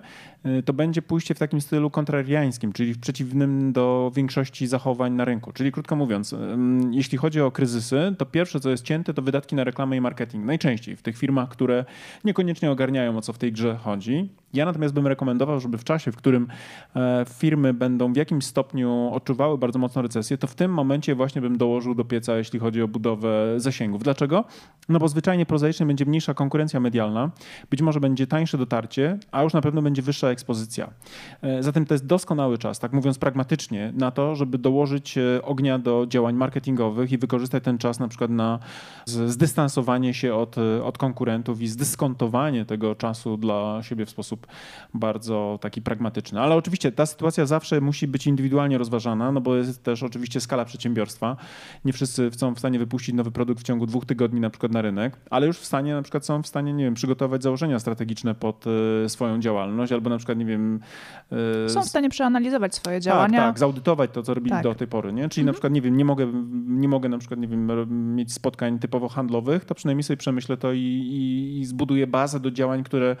to będzie pójście w takim stylu kontrariańskim, czyli w przeciwnym do większości zachowań na rynku. Czyli krótko mówiąc, jeśli chodzi o kryzysy, to pierwsze, co jest cięte, to wydatki na reklamę i marketing. Najczęściej w tych firmach, które niekoniecznie ogarniają, o co w tej grze chodzi. Ja natomiast bym rekomendował, żeby w czasie, w którym e, firmy będą w jakimś stopniu odczuwały bardzo mocną recesję, to w tym momencie właśnie bym dołożył do pieca, jeśli chodzi o budowę zasięgów. Dlaczego? No bo zwyczajnie prozaicznie będzie mniejsza konkurencja medialna, być może będzie tańsze dotarcie, a już na pewno będzie wyższa ekspozycja. E, Zatem to jest doskonały czas, tak mówiąc pragmatycznie, na to, żeby dołożyć e, ognia do działań marketingowych i wykorzystać ten czas na przykład na zdystansowanie się od, e, od konkurentów i zdyskontowanie tego czasu dla siebie w sposób bardzo taki pragmatyczny. Ale oczywiście ta sytuacja zawsze musi być indywidualnie rozważana, no bo jest też oczywiście skala przedsiębiorstwa. Nie wszyscy są w stanie wypuścić nowy produkt w ciągu dwóch tygodni na przykład na rynek, ale już w stanie na przykład są w stanie, nie wiem, przygotować założenia strategiczne pod swoją działalność albo na przykład, nie wiem... e, Są w stanie przeanalizować swoje tak, działania. tak, zaudytować to, co robili Tak. do tej pory, nie? Czyli na przykład, nie wiem, nie mogę, nie mogę na przykład, nie wiem, mieć spotkań typowo handlowych, to przynajmniej sobie przemyślę to i, i, i zbuduję bazę do działań, które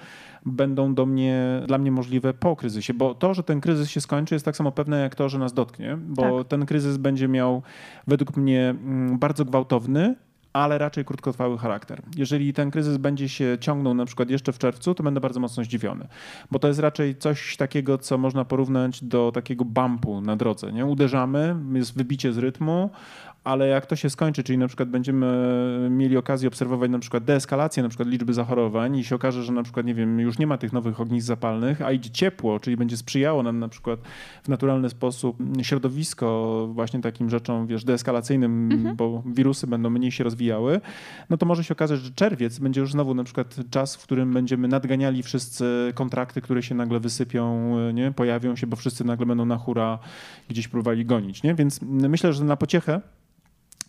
będą do mnie, dla mnie możliwe po kryzysie, bo to, że ten kryzys się skończy jest tak samo pewne jak to, że nas dotknie, bo Tak. ten kryzys będzie miał według mnie mm, bardzo gwałtowny, ale raczej krótkotrwały charakter. Jeżeli ten kryzys będzie się ciągnął na przykład jeszcze w czerwcu, to będę bardzo mocno zdziwiony, bo to jest raczej coś takiego, co można porównać do takiego bumpu na drodze. Nie? Uderzamy, jest wybicie z rytmu, ale jak to się skończy, czyli na przykład będziemy mieli okazję obserwować na przykład deeskalację na przykład liczby zachorowań i się okaże, że na przykład, nie wiem, już nie ma tych nowych ognisk zapalnych, a idzie ciepło, czyli będzie sprzyjało nam na przykład w naturalny sposób środowisko właśnie takim rzeczom, wiesz, deeskalacyjnym, bo wirusy będą mniej się rozwijały, no to może się okazać, że czerwiec będzie już znowu na przykład czas, w którym będziemy nadganiali wszyscy kontrakty, które się nagle wysypią, nie? Pojawią się, bo wszyscy nagle będą na hura gdzieś próbowali gonić, nie? Więc myślę, że na pociechę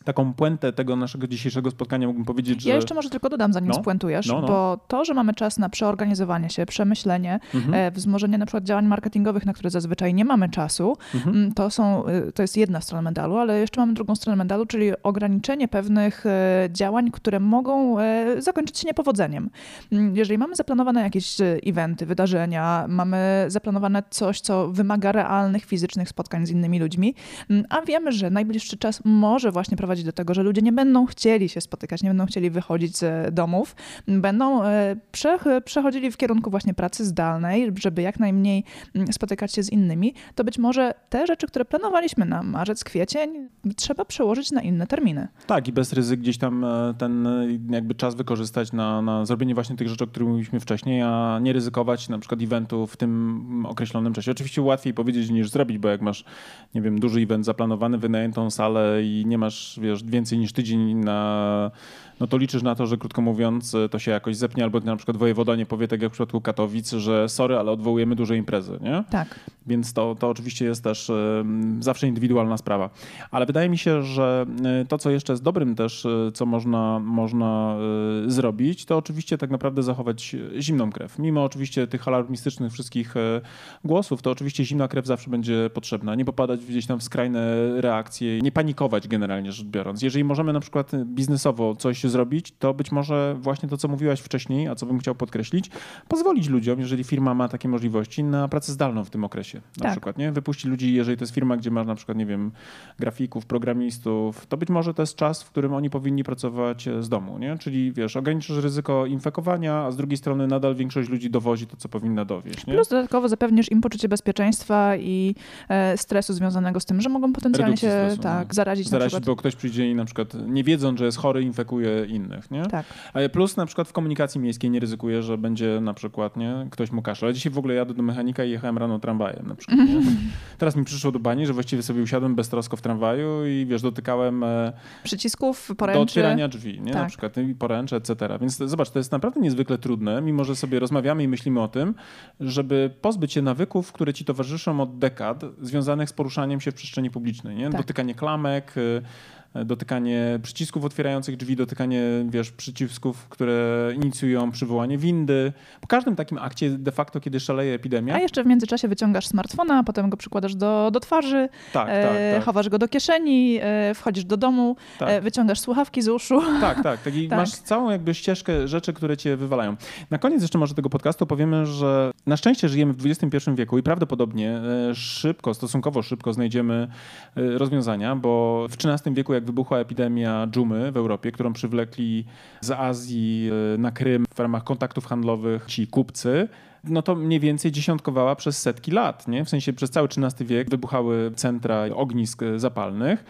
taką puentę tego naszego dzisiejszego spotkania mógłbym powiedzieć, że... Ja jeszcze może tylko dodam, zanim no, spuentujesz, no, no. bo to, że mamy czas na przeorganizowanie się, przemyślenie, Mhm. e, wzmożenie na przykład działań marketingowych, na które zazwyczaj nie mamy czasu, Mhm. mm, to, są, y, to jest jedna strona medalu, ale jeszcze mamy drugą stronę medalu, czyli ograniczenie pewnych e, działań, które mogą e, zakończyć się niepowodzeniem. Mm, Jeżeli mamy zaplanowane jakieś eventy, wydarzenia, mamy zaplanowane coś, co wymaga realnych, fizycznych spotkań z innymi ludźmi, mm, a wiemy, że najbliższy czas może właśnie prowadzić do tego, że ludzie nie będą chcieli się spotykać, nie będą chcieli wychodzić z domów, będą e, prze- przechodzili w kierunku właśnie pracy zdalnej, żeby jak najmniej mm, spotykać się z innymi, to być może te rzeczy, które planowaliśmy na marzec, kwiecień, trzeba przełożyć na inne terminy. Tak, i bez ryzyk gdzieś tam e, ten e, jakby czas wykorzystać na, na zrobienie właśnie tych rzeczy, o których mówiliśmy wcześniej, a nie ryzykować na przykład eventu w tym określonym czasie. Oczywiście łatwiej powiedzieć niż zrobić, bo jak masz, nie wiem, duży event zaplanowany, wynajętą salę i nie masz, wiesz, więcej niż tydzień na no to liczysz na to, że krótko mówiąc to się jakoś zepnie, albo na przykład wojewoda nie powie, tak jak w przypadku Katowic, że sorry, ale odwołujemy duże imprezy, nie? Tak. Więc to, to oczywiście jest też em, zawsze indywidualna sprawa. Ale wydaje mi się, że e, to, co jeszcze jest dobrym też, e, co można, można e, zrobić, to oczywiście tak naprawdę zachować zimną krew. Mimo oczywiście tych alarmistycznych wszystkich e, głosów, to oczywiście zimna krew zawsze będzie potrzebna. Nie popadać gdzieś tam w skrajne reakcje, nie panikować generalnie rzecz biorąc. Jeżeli możemy na przykład biznesowo coś zrobić, to być może właśnie to, co mówiłaś wcześniej, a co bym chciał podkreślić, pozwolić ludziom, jeżeli firma ma takie możliwości, na pracę zdalną w tym okresie. Na Tak. przykład, nie? Wypuścić ludzi, jeżeli to jest firma, gdzie masz na przykład, nie wiem, grafików, programistów, to być może to jest czas, w którym oni powinni pracować e, z domu, nie? Czyli wiesz, ograniczysz ryzyko infekowania, a z drugiej strony nadal większość ludzi dowozi to, co powinna dowieść, nie? Plus dodatkowo zapewnisz im poczucie bezpieczeństwa i e, stresu związanego z tym, że mogą potencjalnie Redukcji się stresu, tak, no. zarazić, na Zarazić, przykład. bo ktoś przyjdzie i na przykład nie wiedząc, że jest chory, infekuje innych, nie? Tak. Ale plus na przykład w komunikacji miejskiej nie ryzykuje, że będzie na przykład, nie, ktoś mu kaszle. Ale dzisiaj w ogóle jadę do mechanika i jechałem rano tramwajem na przykład, nie? Teraz mi przyszło do bani, że właściwie sobie usiadłem beztrosko w tramwaju i wiesz, dotykałem e, Przycisków, do poręczy. otwierania drzwi, nie? Na Tak. przykład i poręcze, etc. Więc zobacz, to jest naprawdę niezwykle trudne, mimo że sobie rozmawiamy i myślimy o tym, żeby pozbyć się nawyków, które ci towarzyszą od dekad, związanych z poruszaniem się w przestrzeni publicznej, nie? Tak. Dotykanie klamek, y, dotykanie przycisków otwierających drzwi, dotykanie, wiesz, przycisków, które inicjują przywołanie windy. Po każdym takim akcie de facto, kiedy szaleje epidemia, A jeszcze w międzyczasie wyciągasz smartfona, a potem go przykładasz do, do twarzy, tak, e, tak, tak, chowasz go do kieszeni, e, wchodzisz do domu, tak. e, wyciągasz słuchawki z uszu. Tak, tak. tak. I masz całą jakby ścieżkę rzeczy, które cię wywalają. Na koniec jeszcze może tego podcastu powiemy, że na szczęście żyjemy w XXI wieku i prawdopodobnie e, szybko, stosunkowo szybko znajdziemy e, rozwiązania, bo w XIII wieku, jak wybuchła epidemia dżumy w Europie, którą przywlekli z Azji e, na Krym w ramach kontaktów handlowych ci kupcy, no to mniej więcej dziesiątkowała przez setki lat, nie? W sensie przez cały XIII wiek wybuchały centra ognisk zapalnych.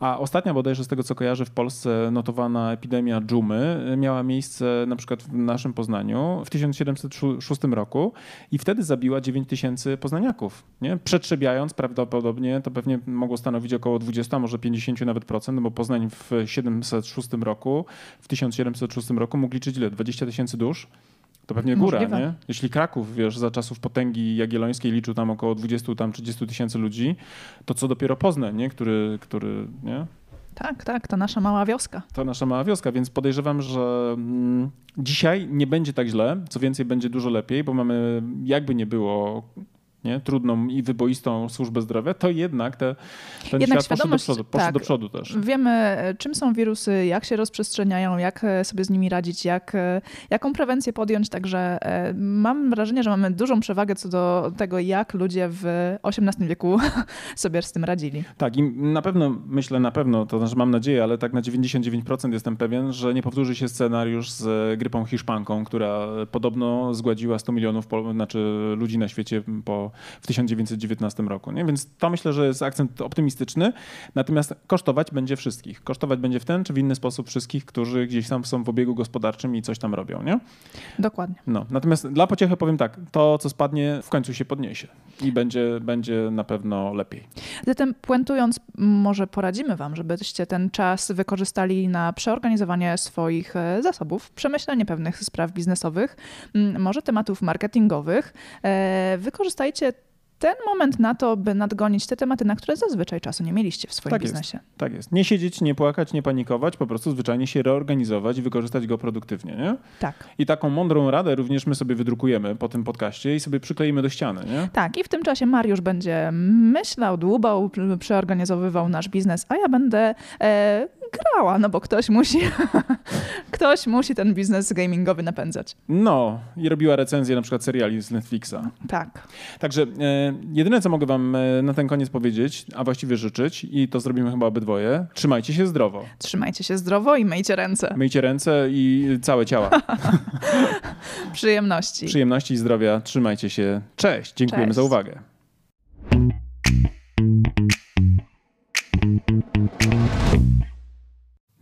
A ostatnia bodajże z tego, co kojarzę, w Polsce notowana epidemia dżumy e, miała miejsce na przykład w naszym Poznaniu w 1706 roku i wtedy zabiła 9 tysięcy poznaniaków. Nie? Przetrzebiając prawdopodobnie, to pewnie mogło stanowić około 20, a może 50 nawet procent, bo Poznań w 706 roku, w 1706 roku mógł liczyć ile? 20 tysięcy dusz? To pewnie góra, Możliwe. nie? Jeśli Kraków, wiesz, za czasów potęgi jagiellońskiej liczył tam około 20, tam 30 tysięcy ludzi, to co dopiero Poznań, nie? Który, który, nie? Tak, tak, to nasza mała wioska. To nasza mała wioska, więc podejrzewam, że mm, dzisiaj nie będzie tak źle, co więcej będzie dużo lepiej, bo mamy jakby nie było nie, trudną i wyboistą służbę zdrowia, to jednak te, ten Jednak świat poszedł do przodu, poszedł tak. do przodu też. Wiemy, czym są wirusy, jak się rozprzestrzeniają, jak e, sobie z nimi radzić, jak, e, jaką prewencję podjąć. Także e, mam wrażenie, że mamy dużą przewagę co do tego, jak ludzie w XVIII wieku sobie z tym radzili. Tak, i na pewno, myślę na pewno, to znaczy mam nadzieję, ale tak na 99% jestem pewien, że nie powtórzy się scenariusz z grypą hiszpanką, która podobno zgładziła 100 milionów znaczy ludzi na świecie po, w 1919 roku. Nie? Więc to myślę, że jest akcent optymistyczny, natomiast kosztować będzie wszystkich. Kosztować będzie w ten czy w inny sposób wszystkich, którzy gdzieś tam są w obiegu gospodarczym i coś tam robią. Nie? Dokładnie. No, natomiast dla pociechy powiem tak, to co spadnie w końcu się podniesie i będzie, będzie na pewno lepiej. Zatem puentując, może poradzimy Wam, żebyście ten czas wykorzystali na przeorganizowanie swoich e, zasobów, przemyślenie pewnych spraw biznesowych, może tematów marketingowych. E, Wykorzystajcie ten moment na to, by nadgonić te tematy, na które zazwyczaj czasu nie mieliście w swoim Tak biznesie. jest, tak jest. Nie siedzieć, nie płakać, nie panikować, po prostu zwyczajnie się reorganizować i wykorzystać go produktywnie. Nie? Tak. I taką mądrą radę również my sobie wydrukujemy po tym podcaście i sobie przykleimy do ściany. Nie? Tak, i w tym czasie Mariusz będzie myślał, dłubał, pr- przeorganizowywał nasz biznes, a ja będę e, grała, no bo ktoś musi, ktoś musi ten biznes gamingowy napędzać. No, i robiła recenzję na przykład seriali z Netflixa. Tak. Także e, jedyne, co mogę wam e, na ten koniec powiedzieć, a właściwie życzyć, i to zrobimy chyba obydwoje, trzymajcie się zdrowo. Trzymajcie się zdrowo i myjcie ręce. Myjcie ręce i całe ciała. Przyjemności. Przyjemności i zdrowia. Trzymajcie się. Cześć. Dziękujemy Cześć. za uwagę.